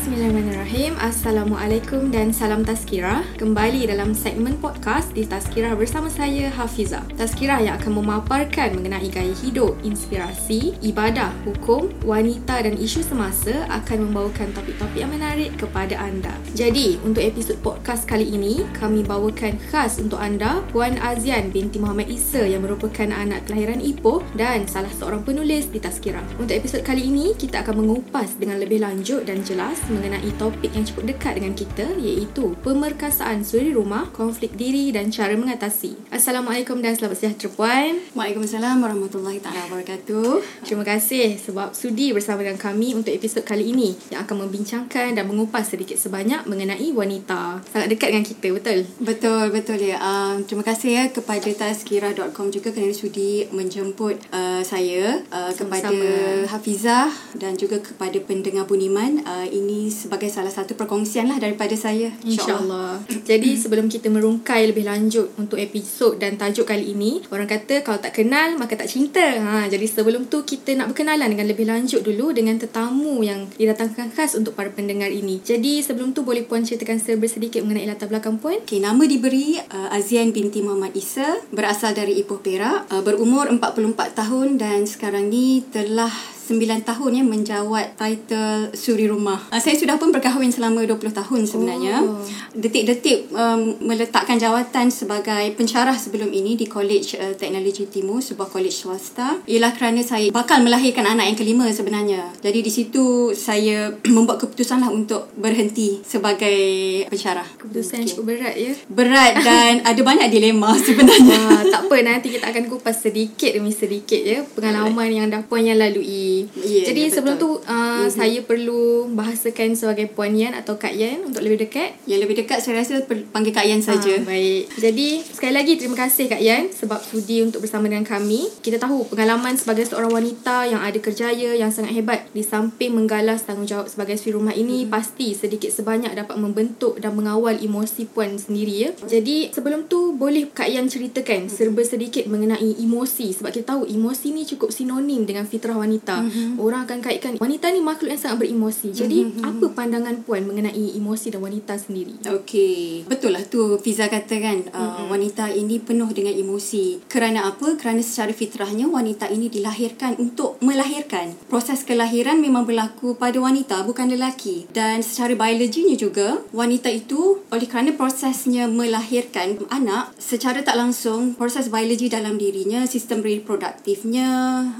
Bismillahirrahmanirrahim. Assalamualaikum dan salam Tazkirah. Kembali dalam segmen podcast di Tazkirah bersama saya Hafiza. Tazkirah yang akan memaparkan mengenai gaya hidup, inspirasi, ibadah, hukum, wanita dan isu semasa Akan membawakan topik-topik yang menarik kepada anda. Jadi, untuk episod podcast kali ini Kami bawakan khas untuk anda Puan Azian binti Muhammad Isa Yang merupakan anak kelahiran Ipoh Dan salah seorang penulis di Tazkirah. Untuk episod kali ini, kita akan mengupas dengan lebih lanjut dan jelas mengenai topik yang cukup dekat dengan kita iaitu pemerkasaan suri rumah, konflik diri dan cara mengatasi. Assalamualaikum dan selamat sejahtera puan. Waalaikumsalam warahmatullahi taala wabarakatuh. Terima kasih sebab sudi bersama dengan kami untuk episod kali ini yang akan membincangkan dan mengupas sedikit sebanyak mengenai wanita. Sangat dekat dengan kita, betul? Betul, betul ya. Uh, terima kasih ya kepada tazkira.com juga kerana sudi menjemput uh, saya uh, kepada Hafizah dan juga kepada pendengar Buniman. Uh, ini sebagai salah satu perkongsian lah daripada saya. InsyaAllah. Insya Jadi sebelum kita merungkai lebih lanjut untuk episod dan tajuk kali ini, orang kata kalau tak kenal maka tak cinta. Ha, jadi sebelum tu kita nak berkenalan dengan lebih lanjut dulu dengan tetamu yang didatangkan khas untuk para pendengar ini. Jadi sebelum tu boleh Puan ceritakan serba sedikit mengenai latar belakang Puan? Okay, nama diberi uh, Azian binti Muhammad Isa, berasal dari Ipoh Perak, uh, berumur 44 tahun dan sekarang ni telah 9 tahun ya menjawat title suri rumah. Uh, saya sudah pun berkahwin selama 20 tahun sebenarnya. Oh. Detik-detik um, meletakkan jawatan sebagai pencarah sebelum ini di College uh, Teknologi Timur, sebuah college swasta. Ialah kerana saya bakal melahirkan anak yang kelima sebenarnya. Jadi di situ saya membuat keputusan lah untuk berhenti sebagai pencarah. Keputusan okay. cukup berat ya. Berat dan ada banyak dilema sebenarnya. Wah, tak apa nanti kita akan kupas sedikit demi sedikit ya pengalaman yang dah puan yang lalui Yeah, Jadi yeah, sebelum betul. tu uh, mm-hmm. saya perlu bahasakan sebagai Puan Yan atau Kak Yan untuk lebih dekat. Yang lebih dekat saya rasa panggil Kak Yan saja. Uh, baik. Jadi sekali lagi terima kasih Kak Yan sebab sudi untuk bersama dengan kami. Kita tahu pengalaman sebagai seorang wanita yang ada kerjaya yang sangat hebat di samping menggalas tanggungjawab sebagai isteri rumah ini mm-hmm. pasti sedikit sebanyak dapat membentuk dan mengawal emosi Puan sendiri ya. Jadi sebelum tu boleh Kak Yan ceritakan mm-hmm. serba sedikit mengenai emosi sebab kita tahu emosi ni cukup sinonim dengan fitrah wanita. Mm-hmm mm-hmm. orang akan kaitkan wanita ni makhluk yang sangat beremosi. Jadi mm-hmm. apa pandangan puan mengenai emosi dan wanita sendiri? Okey, betul lah tu Fiza kata kan uh, mm-hmm. wanita ini penuh dengan emosi. Kerana apa? Kerana secara fitrahnya wanita ini dilahirkan untuk melahirkan. Proses kelahiran memang berlaku pada wanita bukan lelaki. Dan secara biologinya juga wanita itu oleh kerana prosesnya melahirkan anak secara tak langsung proses biologi dalam dirinya, sistem reproduktifnya,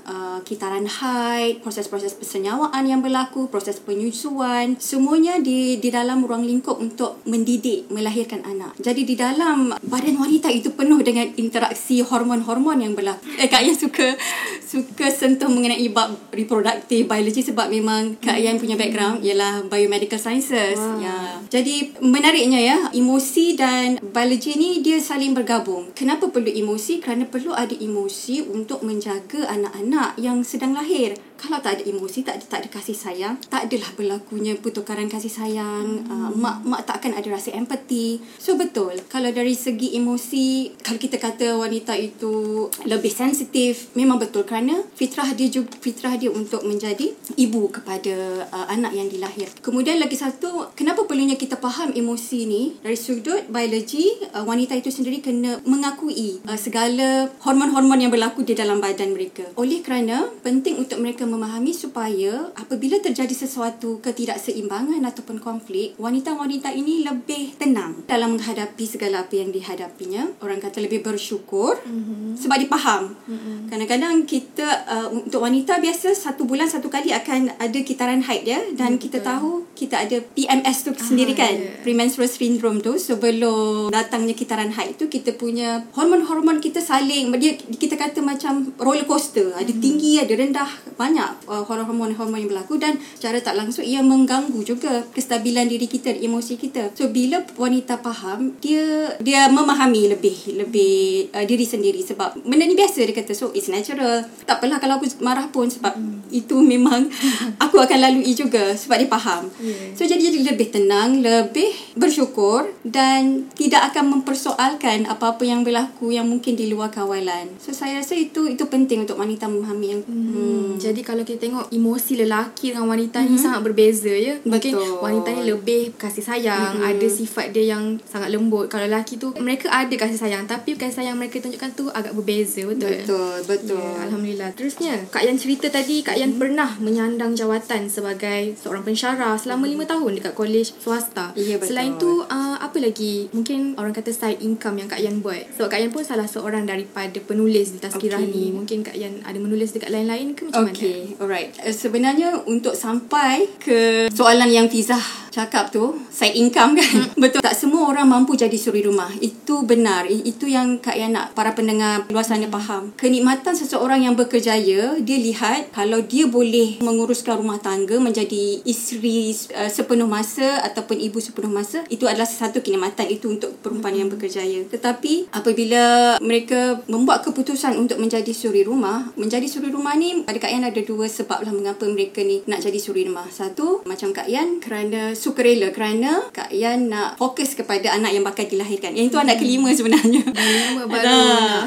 uh, kitaran haid haid, proses-proses persenyawaan yang berlaku, proses penyusuan, semuanya di di dalam ruang lingkup untuk mendidik, melahirkan anak. Jadi di dalam badan wanita itu penuh dengan interaksi hormon-hormon yang berlaku. Eh, Kak Yan suka suka sentuh mengenai bab reproduktif biologi sebab memang Kak Yan punya background ialah biomedical sciences. Wow. Ya. Jadi menariknya ya, emosi dan biologi ni dia saling bergabung. Kenapa perlu emosi? Kerana perlu ada emosi untuk menjaga anak-anak yang sedang lahir kalau tak ada emosi tak ada tak ada kasih sayang tak adalah berlakunya pertukaran kasih sayang hmm. uh, mak mak takkan ada rasa empati. So betul. Kalau dari segi emosi kalau kita kata wanita itu lebih sensitif memang betul. Kerana fitrah dia juga fitrah dia untuk menjadi ibu kepada uh, anak yang dilahir. Kemudian lagi satu kenapa perlunya kita faham emosi ni? Dari sudut biologi uh, wanita itu sendiri kena mengakui uh, segala hormon-hormon yang berlaku di dalam badan mereka. Oleh kerana penting untuk mereka memahami supaya apabila terjadi sesuatu ketidakseimbangan ataupun konflik, wanita-wanita ini lebih tenang dalam menghadapi segala apa yang dihadapinya. Orang kata lebih bersyukur mm-hmm. sebab dipaham. Mm-hmm. Kadang-kadang kita uh, untuk wanita biasa satu bulan satu kali akan ada kitaran haid ya dan mm, kita tahu kita ada PMS tu ah, sendiri kan, yeah. premenstrual syndrome tu sebelum datangnya kitaran haid tu kita punya hormon-hormon kita saling dia kita kata macam roller coaster, ada mm-hmm. tinggi ada rendah banyak banyak uh, hormon-hormon yang berlaku dan secara tak langsung ia mengganggu juga kestabilan diri kita, emosi kita. So bila wanita faham, dia dia memahami lebih lebih uh, diri sendiri sebab benda ni biasa dia kata so it's natural. Tak apalah kalau aku marah pun sebab hmm itu memang aku akan lalui juga sebab dia faham. Yeah. So jadi jadi lebih tenang, lebih bersyukur dan tidak akan mempersoalkan apa-apa yang berlaku yang mungkin di luar kawalan. So saya rasa itu itu penting untuk wanita memahami yang Hmm. hmm. Jadi kalau kita tengok emosi lelaki dengan wanita ni sangat berbeza ya. Mungkin Betul. wanita ni lebih kasih sayang, Mhm. ada sifat dia yang sangat lembut. Kalau lelaki tu mereka ada kasih sayang tapi kasih sayang mereka tunjukkan tu agak berbeza betul. betul, betul. Ya, Alhamdulillah. Terusnya, Kak Yan cerita tadi Kak Yan pernah menyandang jawatan sebagai seorang pensyarah selama lima tahun dekat kolej swasta. Ya, betul. Selain tu, uh, apa lagi mungkin orang kata side income yang Kak Yan buat? Sebab Kak Yan pun salah seorang daripada penulis di Tazkirah Okay. ni. Mungkin Kak Yan ada menulis dekat lain-lain ke macam mana? Okay, alright. Uh, sebenarnya untuk sampai ke soalan yang Fizah cakap tu, side income kan. Betul. Tak semua orang mampu jadi suri rumah. Itu benar. Itu yang Kak Yan nak para pendengar luar sana faham. Kenikmatan seseorang yang berkerjaya, dia lihat kalau dia boleh menguruskan rumah tangga menjadi isteri uh, sepenuh masa ataupun ibu sepenuh masa, itu adalah satu kenikmatan itu untuk perempuan yang berkerjaya. Tetapi apabila mereka membuat keputusan untuk menjadi suri rumah, menjadi suri rumah ni pada Kak Yan ada dua sebab lah mengapa mereka ni nak jadi suri rumah. Satu, macam Kak Yan kerana sukarela kerana Kak Yan nak fokus kepada anak yang bakal dilahirkan. Yang itu anak kelima sebenarnya. Kelima baru Dah.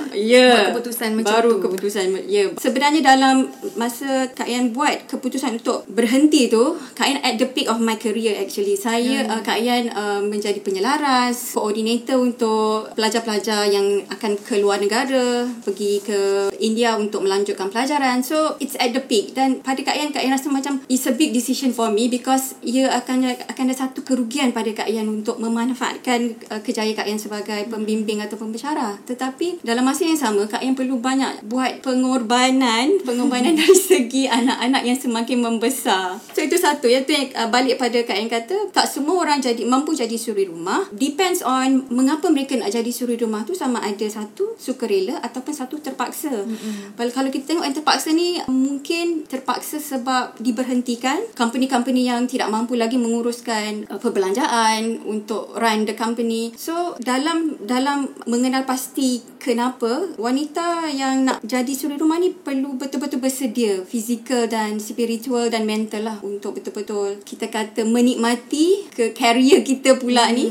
nak ya. buat keputusan macam baru tu. keputusan. Ya. Sebenarnya dalam masa Kak Yan buat keputusan untuk berhenti tu, Kak Yan at the peak of my career actually. Saya Hmm. uh, Kak Yan uh, menjadi penyelaras, koordinator untuk pelajar-pelajar yang akan ke luar negara, pergi ke India untuk melanjutkan pelajaran. So it's at the peak dan pada Kak Yan Kak Yan rasa macam it's a big decision for me because ia akan akan ada satu kerugian pada Kak Yan untuk memanfaatkan uh, kejayaan Kak Yan sebagai pembimbing atau pembicara. Tetapi dalam masa yang sama Kak Yan perlu banyak buat pengorbanan, pengorbanan dari segi anak-anak yang semakin membesar. So itu satu ya tu yang uh, balik pada Kak Yan kata tak semua orang jadi mampu jadi suri rumah. Depends on mengapa mereka nak jadi suri rumah tu sama ada satu sukarela ataupun satu terpaksa. Mm-hmm. Kalau kita tengok yang terpaksa ni mungkin terpaksa sebab diberhentikan company-company yang tidak mampu lagi menguruskan uh, perbelanjaan untuk run the company. So dalam dalam mengenal pasti kenapa wanita yang nak jadi suri rumah ni perlu betul-betul bersedia fizikal dan spiritual dan mental lah untuk betul-betul kita kata menikmati ke career kita pula hmm. ni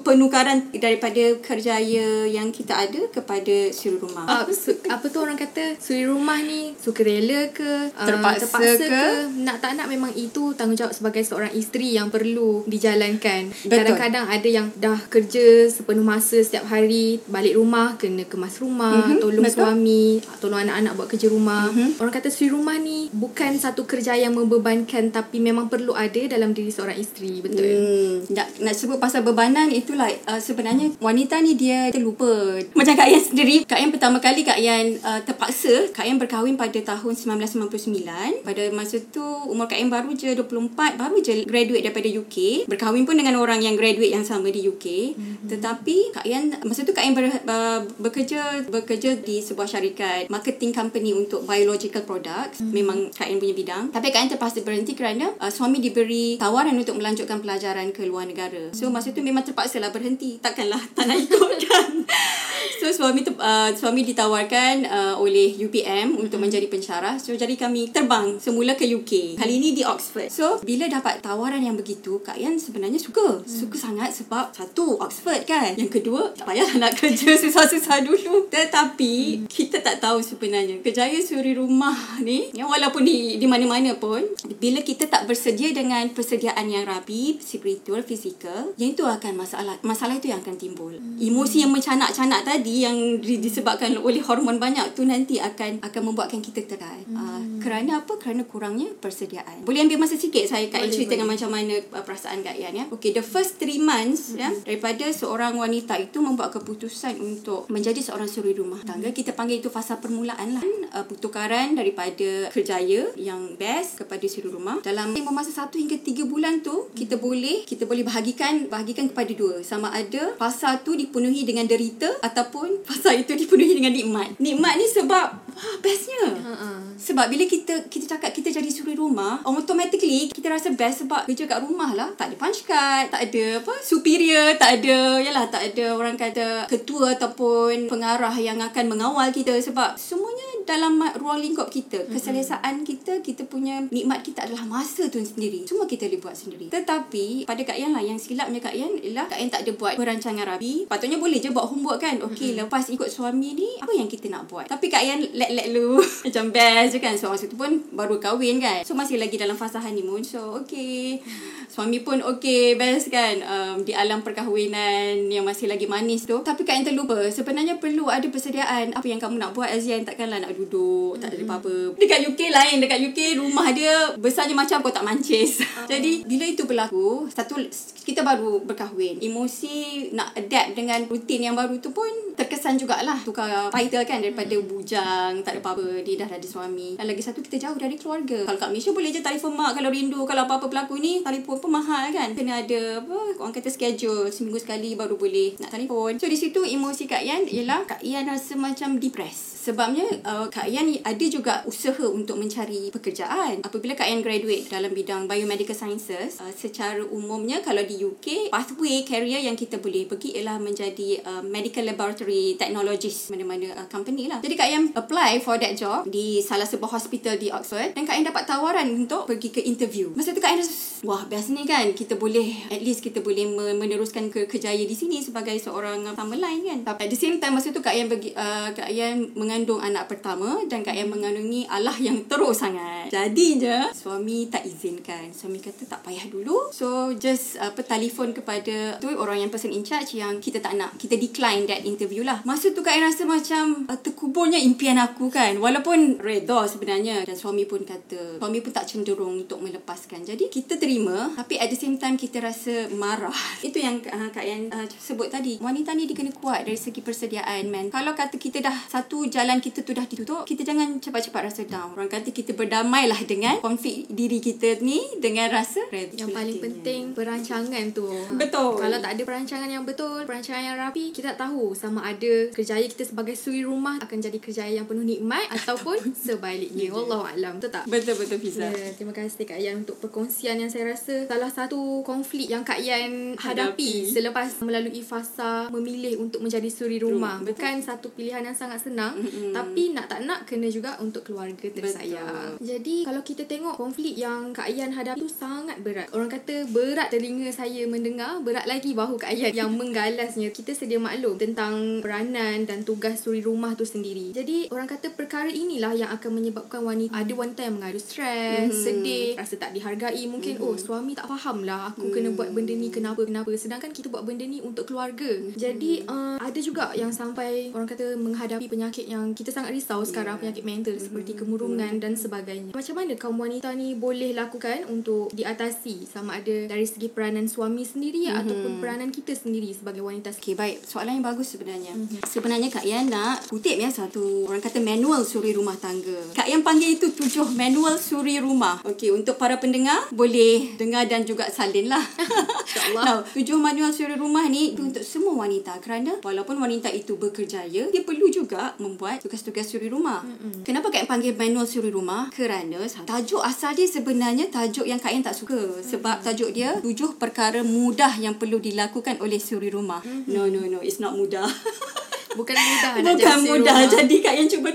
penukaran daripada kerjaya yang kita ada kepada suri rumah. Uh, su- apa tu orang kata suri rumah ni sukarela ke uh, Terpaksa terpaksa ke? nak tak nak memang itu tanggungjawab sebagai seorang isteri yang perlu dijalankan Betul. kadang-kadang ada yang dah kerja sepenuh masa setiap hari balik rumah kena kemas rumah Mhm, tolong betul. suami tolong anak-anak buat kerja rumah orang kata suri rumah ni bukan satu kerja yang membebankan tapi memang perlu ada dalam diri seorang isteri betul Hmm, nak, nak sebut pasal bebanan itulah uh, sebenarnya wanita ni dia terlupa. Macam Kak Yan sendiri, Kak Yan pertama kali Kak Yan uh, terpaksa, Kak Yan berkahwin pada tahun 1999. Pada masa tu umur Kak Yan baru je 24, baru je graduate daripada UK. Berkahwin pun dengan orang yang graduate yang sama di UK. Mm-hmm. Tetapi Kak Yan masa tu Kak Yan ber, uh, bekerja bekerja di sebuah syarikat marketing company untuk biological products. Mm-hmm. Memang Kak Yan punya bidang. Tapi Kak Yan terpaksa berhenti kerana uh, suami diberi tawaran untuk melanjutkan pelajaran ke luar negara. So masa tu memang terpaksa lah berhenti. Takkanlah tak nak ikutkan. so suami tu uh, suami ditawarkan uh, oleh UPM untuk menjadi pensyarah. So jadi kami terbang semula ke UK. Kali ini di Oxford. So bila dapat tawaran yang begitu, Kak Yan sebenarnya suka. Suka sangat sebab satu Oxford kan. Yang kedua, tak payah nak kerja susah-susah dulu. Tetapi kita tak tahu sebenarnya kejaya suri rumah ni, ya, walaupun di di mana-mana pun, bila kita tak bersedia dengan persediaan yang rapi, spiritual, fizikal, yang itu akan masalah. Masalah itu yang akan timbul. Emosi yang mencanak-canak tadi yang di- disebabkan oleh hormon banyak tu nanti akan akan membuatkan kita terat. Hmm. Uh, kerana apa? Kerana kurangnya persediaan. Boleh ambil masa sikit saya Yan Boleh, ceritakan boleh. macam mana uh, perasaan Kak Yan ya. Okay, the first three months ya daripada seorang wanita itu membuat keputusan untuk menjadi seorang suri rumah tangga. Kita panggil itu fasa permulaan lah. Uh, pertukaran daripada kerjaya yang best kepada suri rumah. Dalam tempoh masa satu hingga tiga bulan tu kita boleh kita boleh bahagikan bahagikan kepada dua. Sama ada fasa tu dipenuhi dengan derita ataupun fasa itu dipenuhi dengan nikmat. Nikmat ni sebab wah bestnya. Sebab bila kita kita cakap kita jadi suri rumah, automatically kita rasa best sebab kerja kat rumah lah. Tak ada punch card, tak ada apa, superior, tak ada, yalah tak ada orang kata ketua ataupun pengarah yang akan mengawal kita sebab semuanya dalam ruang lingkup kita. Keselesaan kita, kita punya nikmat kita adalah masa tu sendiri. Semua kita boleh buat sendiri. Tetapi pada Kak Yan lah yang silapnya Kak Yan ialah Kak Yan tak ada buat perancangan rapi. Patutnya boleh je buat homework kan. Okey, lepas ikut suami ni apa yang kita nak buat. Tapi Kak Yan let-let lu macam best je kan. So masa tu pun baru kahwin kan. So masih lagi dalam fasa honeymoon. So okey. Suami pun okey, best kan. Um, di alam perkahwinan yang masih lagi manis tu. Tapi Kak Yan terlupa. Sebenarnya perlu ada persediaan. Apa yang kamu nak buat Azian takkanlah nak duduk. Tak ada apa-apa. Dekat UK lain. Dekat UK rumah dia besarnya macam kau tak mancis. Jadi bila itu berlaku, satu kita baru berkahwin. Emosi nak adapt dengan rutin yang baru tu pun terkesan jugalah. Tukar title kan daripada bujang, tak ada apa-apa, dia dah ada suami. Dan lagi satu kita jauh dari keluarga. Kalau kat Malaysia boleh je telefon mak kalau rindu, kalau apa-apa berlaku ni, telefon pun mahal kan. Kena ada apa, orang kata schedule seminggu sekali baru boleh nak telefon. So di situ emosi Kak Yan ialah Kak Yan rasa macam depressed. Sebabnya uh, Kak Yan ada juga usaha untuk mencari pekerjaan. Apabila Kak Yan graduate dalam bidang biomedical sciences, uh, secara umumnya kalau di UK, pathway career yang kita boleh pergi ialah menjadi uh, medical laboratory technologist mana-mana uh, company lah. Jadi Kak Yan apply for that job di salah sebuah hospital di Oxford dan Kak Yan dapat tawaran untuk pergi ke interview. Masa tu Kak Yan rasa, wah ni kan kita boleh at least kita boleh meneruskan ke kejayaan di sini sebagai seorang lain kan. Tapi at the same time masa tu Kak Yan pergi uh, Kak Yan mengandung anak pertama dan Kak Yan mengandungi Allah yang terus sangat. Jadinya suami tak izinkan. Suami kata tak payah dulu. So just apa telefon kepada tu orang yang person in charge yang kita tak nak. Kita decline that interview lah. Masa tu Kak Yan rasa macam uh, terkuburnya impian aku kan. Walaupun redha sebenarnya dan suami pun kata suami pun tak cenderung untuk melepaskan. Jadi kita terima tapi at the same time kita rasa marah. Itu yang uh, Kak Yan uh, sebut tadi. Wanita ni dia kena kuat dari segi persediaan man. Kalau kata kita dah satu jalan kita tu dah ditutup, kita jangan cepat-cepat rasa down. Orang kata kita berdamailah dengan konflik diri kita ni dengan rasa yang paling penting perancangan tu. Betul. Kalau tak ada perancangan yang betul, perancangan yang rapi, kita tak tahu sama ada kerjaya kita sebagai suri rumah akan jadi kerjaya yang penuh nikmat ataupun sebaliknya. Wallahu alam. Betul tak? Betul betul Fiza. Yeah, terima kasih Kak Yan untuk perkongsian yang saya rasa salah satu konflik yang Kak Yan hadapi, hadapi selepas melalui fasa memilih untuk menjadi suri rumah. Betul. Bukan satu pilihan yang sangat senang, tapi nak tak nak kena juga untuk keluarga tersayang. Betul. Jadi kalau kita tengok konflik yang Kak Ayan hadapi itu sangat berat. Orang kata berat telinga saya mendengar, berat lagi bahu Kak Ayan yang menggalasnya. Kita sedia maklum tentang peranan dan tugas suri rumah tu sendiri. Jadi orang kata perkara inilah yang akan menyebabkan wanita ada wanita yang mengadu stres, mm-hmm. sedih, rasa tak dihargai. Mungkin mm-hmm. oh suami tak faham lah aku mm-hmm. kena buat benda ni kenapa kenapa. Sedangkan kita buat benda ni untuk keluarga. Mm-hmm. Jadi uh, ada juga yang sampai orang kata menghadapi penyakit yang kita sangat risau sekarang yeah. penyakit mental mm-hmm. seperti kemurungan mm-hmm. dan sebagainya. Macam mana kaum wanita ni boleh lakukan untuk diatasi sama ada dari segi peranan suami sendiri mm-hmm. ataupun peranan kita sendiri sebagai wanita. Okay, baik. Soalan yang bagus sebenarnya. Mm-hmm. Sebenarnya Kak Yan nak kutip ya satu orang kata manual suri rumah tangga. Kak Yan panggil itu tujuh manual suri rumah. Okey, untuk para pendengar boleh dengar dan juga salin lah. InsyaAllah. Nah, tujuh manual suri rumah ni itu untuk semua wanita kerana walaupun wanita itu bekerjaya, dia perlu juga membuat tugas-tugas suri rumah. Mm-hmm. Kenapa Kak Yan panggil manual suri rumah? Kerana tajuk asal dia sebenarnya tajuk yang Kak Yan tak suka. Sebab tajuk dia tujuh perkara mudah yang perlu dilakukan oleh suri rumah. Mm-hmm. No, no, no. It's not mudah. Bukan mudah Bukan mudah rumah. Jadi Kak Yan cuba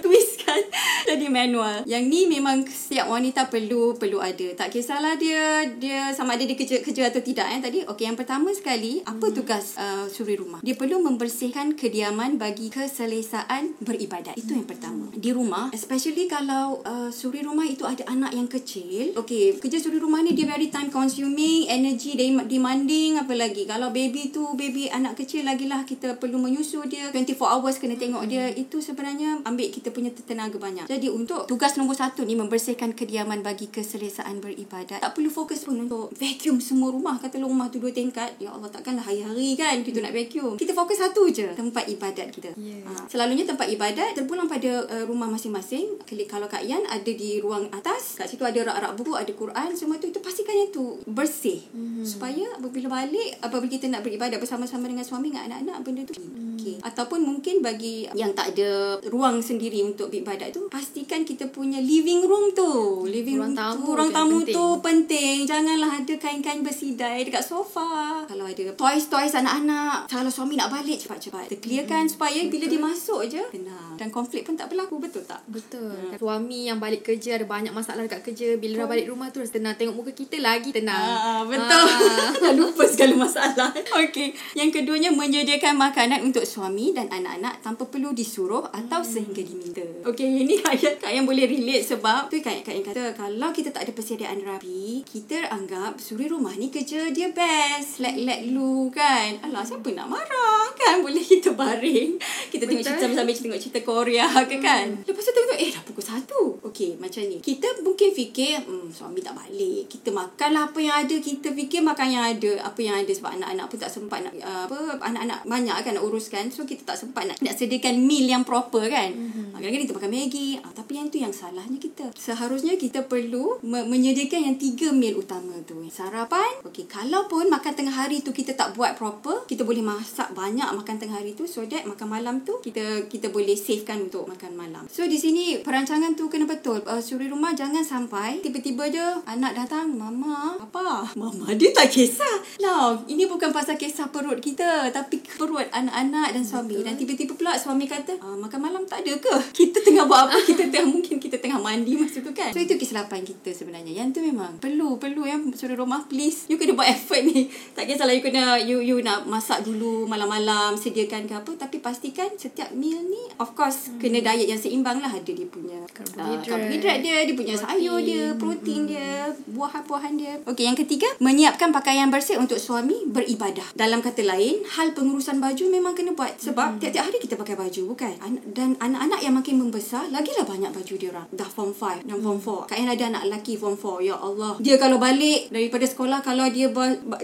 twistkan Jadi manual. Yang ni memang Setiap wanita perlu Perlu ada. Tak kisahlah dia Dia sama ada dia kerja, kerja atau tidak eh, Tadi Okay yang pertama sekali Apa hmm. tugas uh, Suri rumah? Dia perlu membersihkan Kediaman bagi keselesaan Beribadat. Itu yang pertama. Di rumah Especially kalau uh, Suri rumah itu ada anak yang kecil Okay Kerja suri rumah ni Dia very time consuming Energy demanding Apa lagi. Kalau baby tu Baby anak kecil lagi lah Kita perlu menyusu dia 24 24 hours kena tengok hmm. dia. Itu sebenarnya ambil kita punya tenaga banyak. Jadi untuk tugas nombor satu ni membersihkan kediaman bagi keselesaan beribadat. Tak perlu fokus pun untuk vacuum semua rumah. Kata rumah tu dua tingkat. Ya Allah takkanlah hari-hari kan kita nak vacuum. Kita fokus satu je tempat ibadat kita. Yeah. Ha. Selalunya tempat ibadat terpulang pada uh, rumah masing-masing. Kalau Kak Yan ada di ruang atas. Kat situ ada rak-rak buku, ada Quran. Semua tu itu pastikan yang tu bersih. Mm-hmm. Supaya apabila balik apabila kita nak beribadat bersama-sama dengan suami dengan anak-anak benda tu. Mm. Okay. Ataupun mungkin bagi yang tak ada ruang sendiri untuk beribadat tu pastikan kita punya living room tu living Ruang room tamu tu ruang tamu penting. tu penting janganlah ada kain-kain bersidai dekat sofa kalau ada toys-toys anak-anak kalau suami nak balik cepat-cepat kita clearkan supaya bila dia masuk je tenang dan konflik pun tak berlaku betul tak Betul. Suami yang balik kerja ada banyak masalah dekat kerja. Bila dah balik rumah tu rasa tenang. Tengok muka kita lagi tenang. Ah, betul. Ah. Lupa segala masalah. Okey. Yang keduanya menyediakan makanan untuk suami dan anak-anak tanpa perlu disuruh atau Hmm. sehingga diminta. Okey, ini Kak Kak yang boleh relate sebab tu Kak Kak yang kata kalau kita tak ada persediaan rapi, kita anggap suri rumah ni kerja dia best. Let-let lu kan. Alah, siapa nak marah kan? Boleh kita baring. Kita tengok cerita sambil tengok cerita Korea ke kan. Lepas tu tengok eh dah pukul 1. Okey, macam ni. Kita mungkin fikir hmm, suami tak balik. Kita makanlah apa yang ada. Kita fikir makan yang ada. Apa yang ada sebab anak-anak pun tak sempat nak uh, apa anak-anak banyak kan nak uruskan. So kita tak sempat nak nak sediakan meal yang proper kan. Mm-hmm. Kadang-kadang kita makan Maggi. Ah, tapi yang tu yang salahnya kita. Seharusnya kita perlu me- menyediakan yang tiga meal utama tu. Sarapan. Okey, kalau pun makan tengah hari tu kita tak buat proper, kita boleh masak banyak makan tengah hari tu so that makan malam tu kita kita boleh savekan untuk makan malam. So di sini perancangan tu kena betul. Uh, suri rumah jangan sampai tiba-tiba je anak datang, "Mama, apa?" Mama dia tak kisah. Lah, ini bukan pasal kisah perut kita, tapi perut anak-anak dan suami. Dan tiba-tiba pula suami kata, ah, "Makan malam tak ada ke?" Kita tengah buat apa? Kita tengah mungkin kita tengah mandi masa tu kan. So itu kesilapan kita sebenarnya. Yang tu memang perlu perlu yang suri rumah please. You kena buat effort ni. Tak kisahlah you kena you you nak masak dulu malam-malam sediakan ke apa tapi pastikan setiap meal ni of course hmm. kena diet yang seimbang lah ada dia punya Karbohidrat. uh, karbohidrat dia dia punya Protein. sayur dia protein hmm. dia buah-buahan dia okey yang ketiga menyiapkan pakaian bersih untuk suami beribadah dalam kata lain hal pengurusan baju memang kena buat sebab hmm. tiap-tiap hari kita pakai baju bukan An- dan anak-anak yang makin membesar lagilah banyak baju dia orang dah form 5 dan form 4 Kak Yan ada anak lelaki form 4 ya Allah dia kalau balik daripada sekolah kalau dia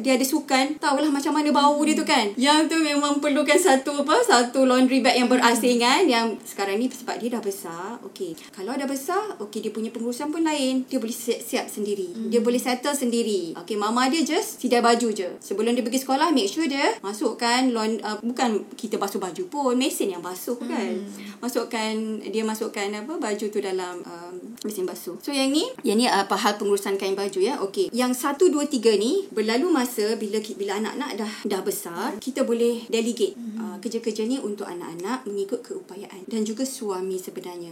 dia ada sukan tahulah macam mana bau dia tu kan yang tu memang perlukan satu apa satu laundry bag yang berasingan yang sekarang ni sebab dia dah besar okey. Kalau dah besar okey dia punya pengurusan pun lain. Dia boleh siap-siap sendiri. Dia boleh settle sendiri. Okey mama dia just sidai baju je. Sebelum dia pergi sekolah make sure dia masukkan laun, uh, bukan kita basuh baju pun mesin yang basuh kan. Masukkan dia masukkan apa baju tu dalam um, mesin basuh. So yang ni yang ni apa hal pengurusan kain baju ya. Okey yang satu dua tiga ni berlalu masa bila bila anak-anak dah dah besar kita boleh delegate uh, kerja-kerja ni untuk anak-anak mengikut keupayaan dan juga suami sebenarnya.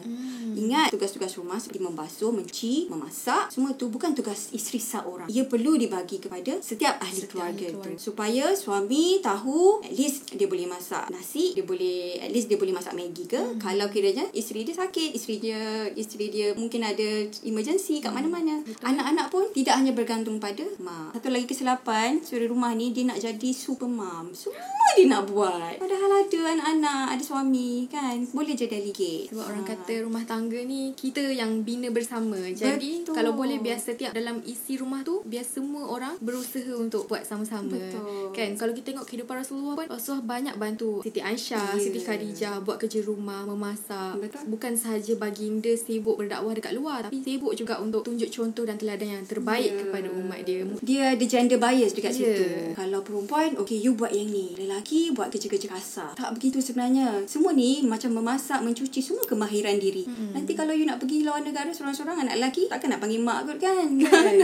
Ingat tugas-tugas rumah seperti membasuh mencuci memasak semua tu bukan tugas isteri seorang. Ia perlu dibagi kepada setiap ahli Setiap keluarga, ahli keluarga. tu. supaya suami tahu at least dia boleh masak nasi dia boleh at least dia boleh masak Maggi ke. Hmm. kalau kiranya isteri dia sakit isteri dia isteri dia mungkin ada emergency kat mana-mana. Anak-anak pun tidak hanya bergantung pada mak. Satu lagi kesilapan suri rumah ni dia nak jadi super mom semua dia nak buat. Padahal ada anak-anak ada suami kan boleh je delegate Sebab orang Ha. kata rumah tangga ni kita yang bina bersama. Jadi Betul. kalau boleh biar setiap dalam isi rumah tu biar semua orang berusaha untuk buat sama-sama. Betul. Kan kalau kita tengok kehidupan Rasulullah pun Rasulullah banyak bantu Siti Aisyah, Ya. Siti Khadijah buat kerja rumah, memasak. Betul. Bukan sahaja baginda sibuk berdakwah dekat luar tapi sibuk juga untuk tunjuk contoh dan teladan yang terbaik Ya. kepada umat dia. Dia ada gender bias dekat Ya. situ. Kalau perempuan, okay you buat yang ni. Lelaki buat kerja-kerja kasar. Tak begitu sebenarnya. Semua ni macam memasak, mencuci, semua kemahiran diri. Mm-mm. Nanti kalau you nak pergi luar negara seorang-seorang anak lelaki, takkan nak panggil mak kot kan? Kan.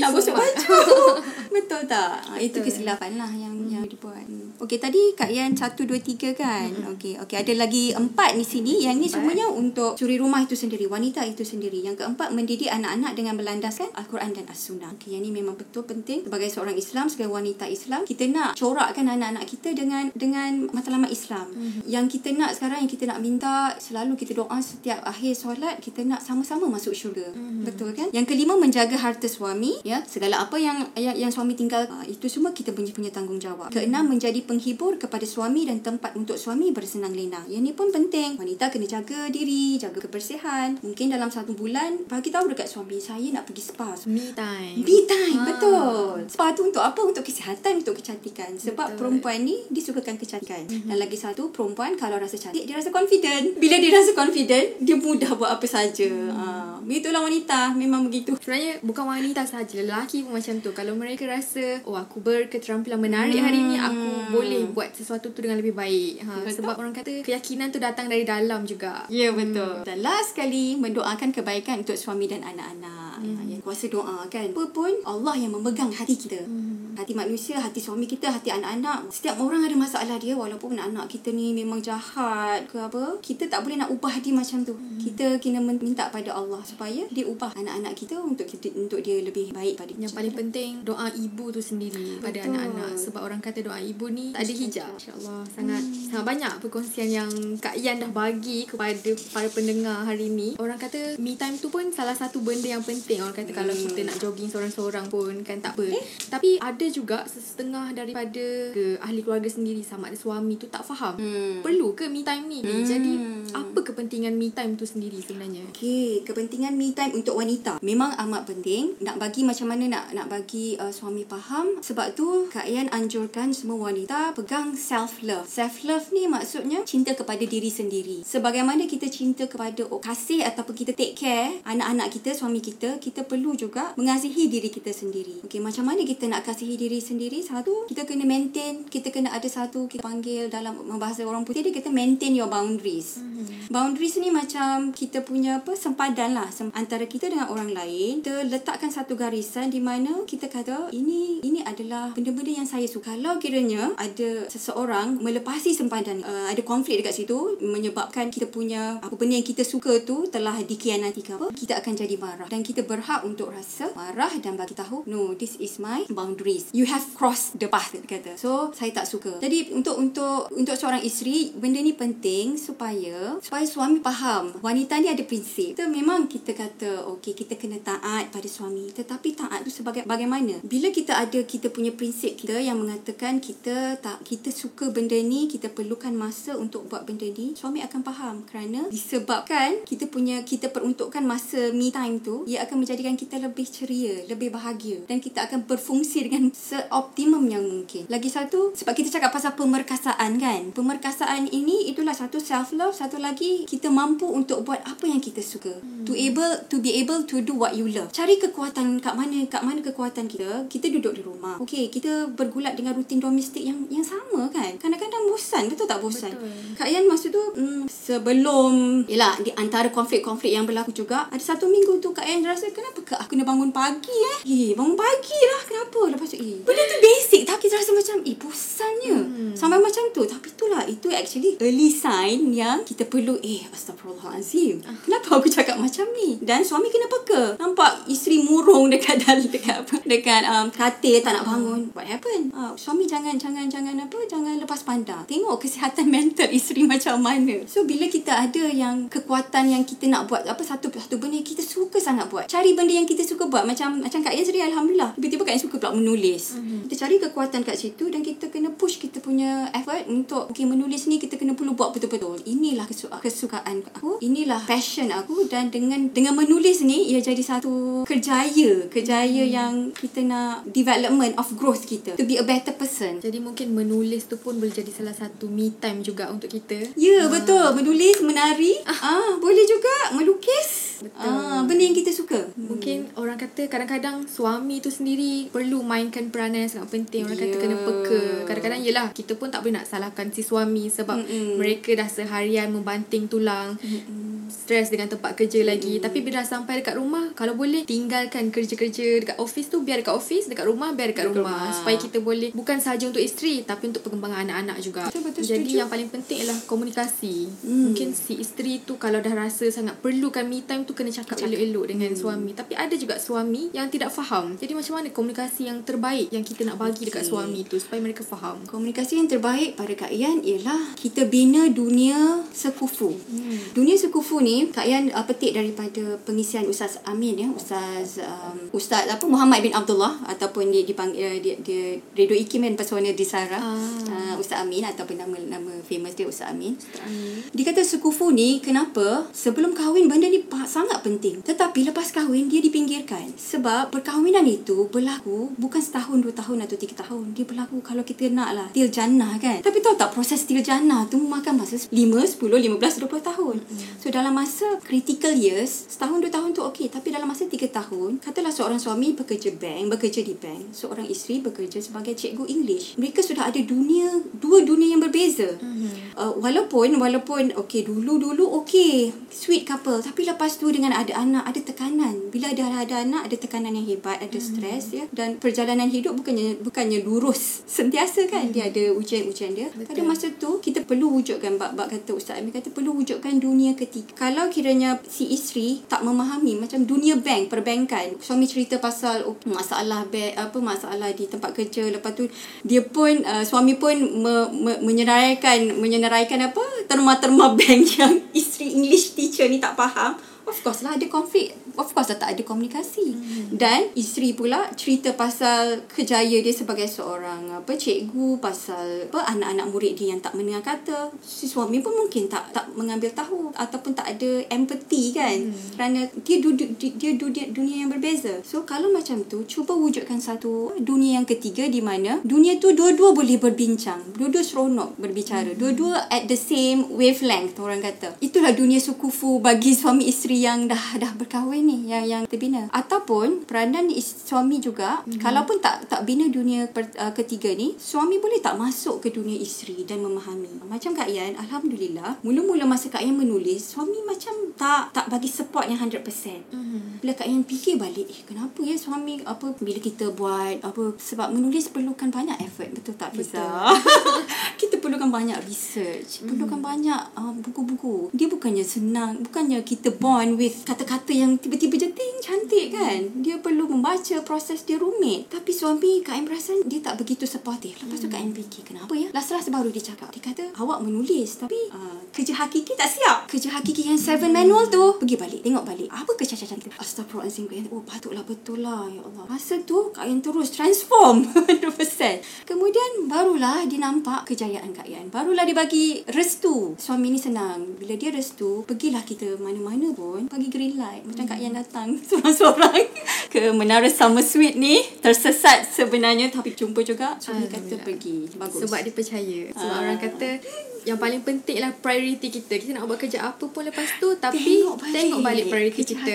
nak, gosok baju. Betul tak? Itu Betul. kesilapan lah yang yang dibuat. Okey, tadi Kak Yan satu, dua, tiga kan? Okey, okey. Ada lagi empat di sini. Yang ni semuanya untuk suri rumah itu sendiri. Wanita itu sendiri. Yang keempat, mendidik anak-anak dengan berlandaskan Al-Quran dan As-Sunnah. Okey, yang ni memang betul penting. Sebagai seorang Islam, sebagai wanita Islam, kita nak corakkan anak-anak kita dengan dengan matlamat Islam. Yang kita nak sekarang, yang kita nak minta, selalu kita doa setiap akhir solat, kita nak sama-sama masuk syurga. Betul kan? Yang kelima, menjaga harta suami. Ya, segala apa yang yang, yang suami tinggal, ah, itu semua kita punya, punya tanggungjawab. Keenam, menjadi penghibur kepada suami dan tempat untuk suami bersenang lenang. Yang ni pun penting. Wanita kena jaga diri, jaga kebersihan. Mungkin dalam satu bulan, bagi tahu dekat suami, saya nak pergi spa. Me time. Me time, Ah. betul. Spa tu untuk apa? Untuk kesihatan, untuk kecantikan. Sebab Betul. perempuan ni, dia sukakan kecantikan. Mm-hmm. Dan lagi satu, perempuan kalau rasa cantik, dia rasa confident. Bila dia rasa confident, dia mudah buat apa saja. Mm. Ha, begitulah wanita, memang begitu. Sebenarnya bukan wanita saja, lelaki pun macam tu. Kalau mereka rasa oh aku berketerampilan menarik hari ni aku boleh buat sesuatu tu dengan lebih baik. Ha, sebab orang kata keyakinan tu datang dari dalam juga. Ya yeah, betul. Dan last sekali mendoakan kebaikan untuk suami dan anak-anak. Hmm. Ya, kuasa doa kan. Apa pun Allah yang memegang hati kita. Hmm. Hati manusia, hati suami kita, hati anak-anak. Setiap orang ada masalah dia walaupun anak kita ni memang jahat ke apa. Kita tak boleh nak ubah dia macam tu. Hmm. Kita kena minta pada Allah supaya dia ubah anak-anak kita untuk kita, untuk dia lebih baik pada Yang paling penting doa ibu tu sendiri pada Betul. anak-anak sebab orang kata doa ibu ni tak ada hijab. Insya-Allah sangat hmm. sangat banyak perkongsian yang Kak Ian dah bagi kepada para pendengar hari ni. Orang kata me time tu pun salah satu benda yang penting. Orang kata hmm. kalau kita nak jogging seorang-seorang pun kan tak apa. Eh? Tapi ada juga setengah daripada ke ahli keluarga sendiri sama ada suami tu tak faham. Hmm. Perlu ke me time ni? Hmm. Jadi apa kepentingan me time tu sendiri sebenarnya? Okey, kepentingan me time untuk wanita memang amat penting. Nak bagi macam mana nak nak bagi uh, suami faham. Sebab tu Kak Ian anjurkan semua wanita pegang self love. Self love ni maksudnya cinta kepada diri sendiri. Sebagaimana kita cinta kepada oh, kasih ataupun kita take care anak-anak kita, suami kita, kita perlu juga mengasihi diri kita sendiri. Okey, macam mana kita nak kasihi diri sendiri? Satu, kita kena maintain, kita kena ada satu kita panggil dalam bahasa orang putih dia kita maintain your boundaries. Mm-hmm. Boundaries ni macam kita punya apa sempadan lah antara kita dengan orang lain. Kita letakkan satu garisan di mana kita kata ini ini adalah benda-benda yang saya suka. Kalau kiranya ada seseorang melepasi sempadan, uh, ada konflik dekat situ menyebabkan kita punya apa benda yang kita suka tu telah dikhianati ke apa, kita akan jadi marah dan kita berhak untuk rasa marah dan bagi tahu no this is my boundaries. You have crossed the path kata. So saya tak suka. Jadi untuk untuk untuk seorang isteri benda ni penting supaya supaya suami faham wanita ni ada prinsip. Kita memang kita kata okey kita kena taat pada suami tetapi taat tu sebagai bagaimana? Bila kita ada kita punya prinsip kita yang mengatakan kita tak kita suka benda ni kita perlukan masa untuk buat benda ni suami akan faham kerana disebabkan kita punya kita peruntukkan masa me time tu ia akan menjadikan kita lebih ceria lebih bahagia dan kita akan berfungsi dengan seoptimum yang mungkin. Lagi satu sebab kita cakap pasal pemerkasaan kan? Pemerkasaan ini itulah satu self love satu lagi kita mampu untuk buat apa yang kita suka. Hmm. to able to be able to do what you love. Cari kekuatan kat mana kat mana kekuatan kita kita duduk di rumah. Okey kita bergulat dengan rutin domestik yang yang sama kan? Kadang-kadang bosan betul tak bosan? Betul. Kak Yan masa tu mm, sebelum yalah di antara konflik-konflik yang berlaku juga ada satu minggu tu Kak Yan rasa kenapa Kak aku kena bangun pagi eh. Eh bangun pagi lah. Kenapa? Lepas tu eh. Benda tu basic tapi kita rasa macam eh bosannya. Hmm. sampai macam tu. Tapi itulah itu actually early sign yang kita perlu eh astagfirullahalazim. Ah. kenapa aku cakap macam ni? Dan suami kena peka. Nampak isteri murung dekat dalam dekat apa dekat um, katil tak nak bangun. What happened uh, suami jangan jangan jangan apa jangan lepas pandang. Tengok kesihatan mental isteri macam mana. So bila kita ada yang kekuatan yang kita nak buat apa satu satu benda kita suka sangat buat cari benda yang kita suka buat macam macam Kak Yan sendiri Alhamdulillah tiba-tiba Kak Yan suka pula menulis mm-hmm. kita cari kekuatan kat situ dan kita kena push kita punya effort untuk okay, menulis ni kita kena perlu buat betul-betul inilah kesukaan aku inilah passion aku dan dengan dengan menulis ni ia jadi satu kerjaya kerjaya mm-hmm. yang kita nak development of growth kita to be a better person jadi mungkin menulis tu pun boleh jadi salah satu me time juga untuk kita. Ya, ha. betul. Menulis, menari, ah. ah boleh juga melukis. Betul. Ah, benda yang kita suka. Mungkin hmm. orang kata kadang-kadang suami tu sendiri perlu mainkan peranan yang sangat penting. Orang yeah. kata kena peka. Kadang-kadang yelah kita pun tak boleh nak salahkan si suami sebab Mm-mm. mereka dah seharian membanting tulang. Mm-mm stres dengan tempat kerja hmm. lagi tapi bila dah sampai dekat rumah kalau boleh tinggalkan kerja-kerja dekat office tu biar dekat office dekat rumah biar dekat, dekat rumah. rumah supaya kita boleh bukan sahaja untuk isteri tapi untuk perkembangan anak-anak juga betul, betul, jadi setuju. yang paling penting ialah komunikasi hmm. mungkin si isteri tu kalau dah rasa sangat perlukan me time tu kena cakap, elok-elok dengan hmm. suami tapi ada juga suami yang tidak faham jadi macam mana komunikasi yang terbaik yang kita nak bagi dekat suami tu supaya mereka faham komunikasi yang terbaik pada Kak Ian ialah kita bina dunia sekufu hmm. dunia sekufu ni Kak Yan uh, petik daripada pengisian Ustaz Amin ya Ustaz um, Ustaz apa Muhammad bin Abdullah ataupun dia dipanggil uh, dia dia Radio Ikim kan pesona di Sarah ah. uh, Ustaz Amin ataupun nama nama famous dia Ustaz Amin. Amin. Dia kata sekufu ni kenapa sebelum kahwin benda ni sangat penting tetapi lepas kahwin dia dipinggirkan sebab perkahwinan itu berlaku bukan setahun dua tahun atau tiga tahun dia berlaku kalau kita nak lah til jannah kan tapi tahu tak proses til jannah tu makan masa lima sepuluh lima belas dua puluh tahun mm-hmm. so dalam masa critical years, setahun dua tahun tu okey, tapi dalam masa tiga tahun, katalah seorang suami bekerja bank, bekerja di bank, seorang isteri bekerja sebagai cikgu English. Mereka sudah ada dunia, dua dunia yang berbeza. Mm-hmm. Uh, walaupun walaupun okey dulu-dulu okey, sweet couple, tapi lepas tu dengan ada anak, ada tekanan. Bila ada ada anak, ada tekanan yang hebat, ada mm-hmm. stres ya dan perjalanan hidup bukannya bukannya lurus sentiasa kan. Mm-hmm. Dia ada ujian-ujian dia. Betul. Pada masa tu kita perlu wujudkan bab-bab kata Ustaz Amir kata perlu wujudkan dunia ketiga. Kalau kiranya si isteri tak memahami macam dunia bank, perbankan. Suami cerita pasal oh, masalah bank, apa masalah di tempat kerja. Lepas tu dia pun uh, suami pun me, me, menyenaraikan menyenaraikan apa terma-terma bank yang isteri English teacher ni tak faham. Of course lah ada konflik of course dah tak ada komunikasi. Hmm. Dan isteri pula cerita pasal kejaya dia sebagai seorang apa cikgu pasal apa anak-anak murid dia yang tak mendengar kata. Si suami pun mungkin tak tak mengambil tahu ataupun tak ada empathy kan. Hmm. Kerana dia duduk dia duduk dunia yang berbeza. So kalau macam tu cuba wujudkan satu dunia yang ketiga di mana dunia tu dua-dua boleh berbincang. Dua-dua seronok berbicara. Hmm. Dua-dua at the same wavelength orang kata. Itulah dunia sukufu bagi suami isteri yang dah dah berkahwin ni yang yang terbina. Ataupun peranan is, suami juga. Mm-hmm. kalaupun tak tak bina dunia per, uh, ketiga ni suami boleh tak masuk ke dunia isteri dan memahami? Macam Kak Yan alhamdulillah mula-mula masa Kak Yan menulis suami macam tak tak bagi support yang 100% mm-hmm. bila Kak Yan fikir balik eh kenapa ya suami apa bila kita buat apa sebab menulis perlukan banyak effort. Betul tak Fiza? Kita perlukan banyak research mm-hmm. perlukan banyak uh, buku-buku. Dia bukannya senang bukannya kita born with kata-kata yang tiba-tiba je ting cantik kan? Dia perlu membaca proses dia rumit. Tapi suami Kak Aim perasan dia tak begitu supportive. Lepas tu Kak Aim fikir kenapa ya? Last last baru dia cakap. Dia kata awak menulis tapi uh, kerja hakiki tak siap. Kerja hakiki yang seven manual tu. Pergi balik tengok balik. Apa kecacacan tu? Astagfirullahaladzim Kak oh patutlah betul lah ya Allah. Masa tu Kak Aim terus transform 100% kemudian barulah dia nampak kejayaan Kak Aim barulah dia bagi restu. Suami ni senang. Bila dia restu pergilah kita mana-mana pun bagi green light. Macam Kak Yan datang datang seorang-seorang ke Menara Summer Suite ni tersesat sebenarnya. Tapi jumpa juga suami kata pergi. Bagus. Sebab dia percaya. Sebab uh. orang kata yang paling penting lah priority kita. Kita nak buat kerja apa pun lepas tu tapi tengok balik, tengok balik priority kerja kita.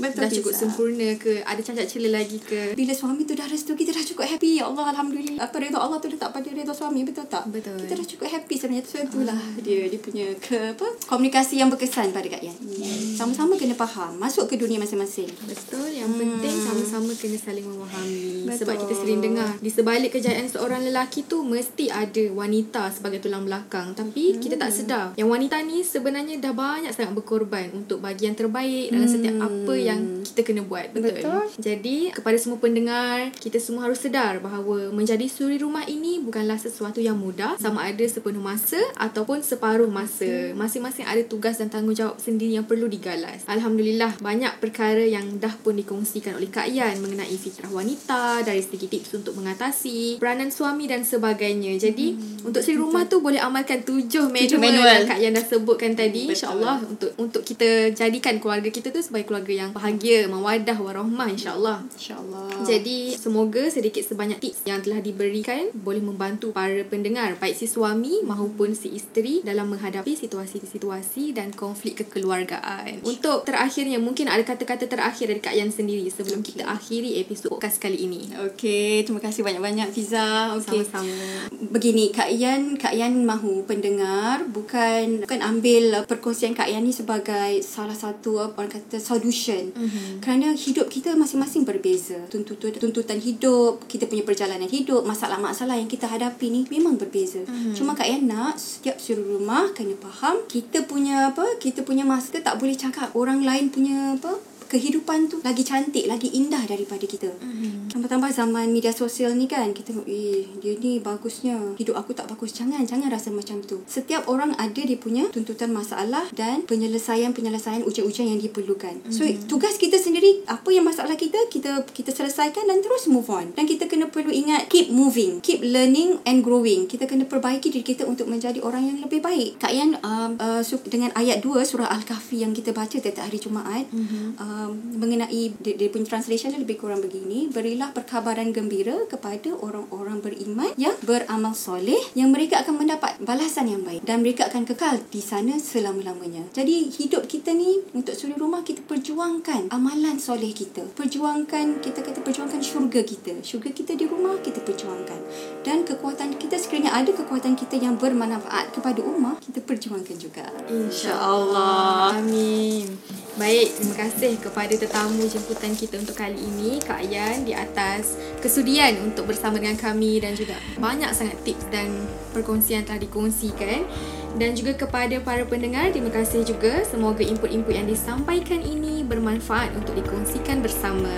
Betul dah cukup sempurna ke? Ada cacat celah lagi ke? Bila suami tu dah restu kita dah cukup happy. Ya Allah Alhamdulillah. Apa redha Allah tu letak pada redha suami betul tak? Betul. Kita dah cukup happy sebenarnya so itulah uh. dia dia punya ke apa komunikasi yang berkesan pada Kak Yan. Hmm. sama-sama kena faham. Masuk ke dunia masing-masing. Betul. Yang hmm. penting sama-sama kena saling memahami. Betul. sebab kita sering dengar di sebalik kejayaan seorang lelaki tu mesti ada wanita sebagai tulang belakang. Tapi hmm. kita tak sedar. Yang wanita ni sebenarnya dah banyak sangat berkorban untuk bagi yang terbaik dalam hmm. setiap apa yang kita kena buat. Betul? betul. Jadi kepada semua pendengar kita semua harus sedar bahawa menjadi suri rumah ini bukanlah sesuatu yang mudah. Sama ada sepenuh masa ataupun separuh masa. Masing-masing ada tugas dan tanggungjawab sendiri yang perlu digalas. Alhamdulillah banyak perkara yang dah pun dikongsikan oleh Kak Yan mengenai fitrah wanita dari segi tips untuk mengatasi peranan suami dan sebagainya. Jadi hmm. untuk suri rumah tu boleh amalkan tujuh manual, manual. Kak Yan dah sebutkan tadi insyaAllah untuk untuk kita jadikan keluarga kita tu sebagai keluarga yang bahagia mawadah warahmah insyaAllah. insyaAllah. Jadi semoga sedikit sebanyak tips yang telah diberikan boleh membantu para pendengar baik si suami maupun si isteri dalam menghadapi situasi-situasi dan konflik kekeluargaan. Untuk terakhirnya mungkin ada kata-kata terakhir dari Kak Yan sendiri sebelum okay. kita akhiri episod podcast kali ini. Okey terima kasih banyak-banyak Fiza. Okay. sama-sama. Begini Kak Yan Kak Yan mahu pendengar bukan bukan ambil perkongsian Kak Yan ni sebagai salah satu orang kata solution mm-hmm. kerana hidup kita masing-masing berbeza tuntutan tuntutan hidup kita punya perjalanan hidup masalah-masalah yang kita hadapi ni memang berbeza mm-hmm. cuma Kak Yan nak setiap suruh rumah kena faham kita punya apa kita punya masa tak boleh cakap orang lain punya apa kehidupan tu lagi cantik, lagi indah daripada kita. Mm-hmm. Tambah-tambah zaman media sosial ni kan, kita tengok, eh, dia ni bagusnya. Hidup aku tak bagus. Jangan, jangan rasa macam tu. Setiap orang ada dia punya tuntutan masalah dan penyelesaian-penyelesaian ujian-ujian yang diperlukan. Mm-hmm. So, tugas kita sendiri, apa yang masalah kita, kita kita selesaikan dan terus move on. Dan kita kena perlu ingat, keep moving, keep learning and growing. Kita kena perbaiki diri kita untuk menjadi orang yang lebih baik. Kak Yan, um, uh, dengan ayat 2 surah Al-Kahfi yang kita baca setiap hari Jumaat, mm-hmm. uh, um, mengenai dia, dia punya translation dia lebih kurang begini berilah perkabaran gembira kepada orang-orang beriman yang beramal soleh yang mereka akan mendapat balasan yang baik dan mereka akan kekal di sana selama-lamanya. Jadi hidup kita ni untuk suri rumah kita perjuangkan amalan soleh kita. Perjuangkan kita kata perjuangkan syurga kita. Syurga kita di rumah kita perjuangkan. Dan kekuatan kita sekiranya ada kekuatan kita yang bermanfaat kepada umat kita perjuangkan juga. InsyaAllah. Amin. Baik, terima kasih kepada tetamu jemputan kita untuk kali ini, Kak Yan di atas kesudian untuk bersama dengan kami dan juga banyak sangat tips dan perkongsian telah dikongsikan. Dan juga kepada para pendengar, terima kasih juga. Semoga input-input yang disampaikan ini bermanfaat untuk dikongsikan bersama.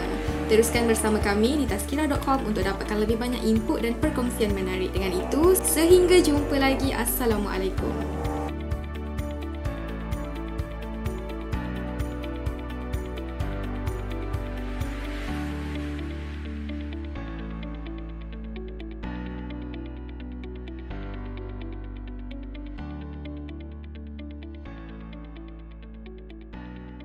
Teruskan bersama kami di taskira.com untuk dapatkan lebih banyak input dan perkongsian menarik. Dengan itu, sehingga jumpa lagi. Assalamualaikum.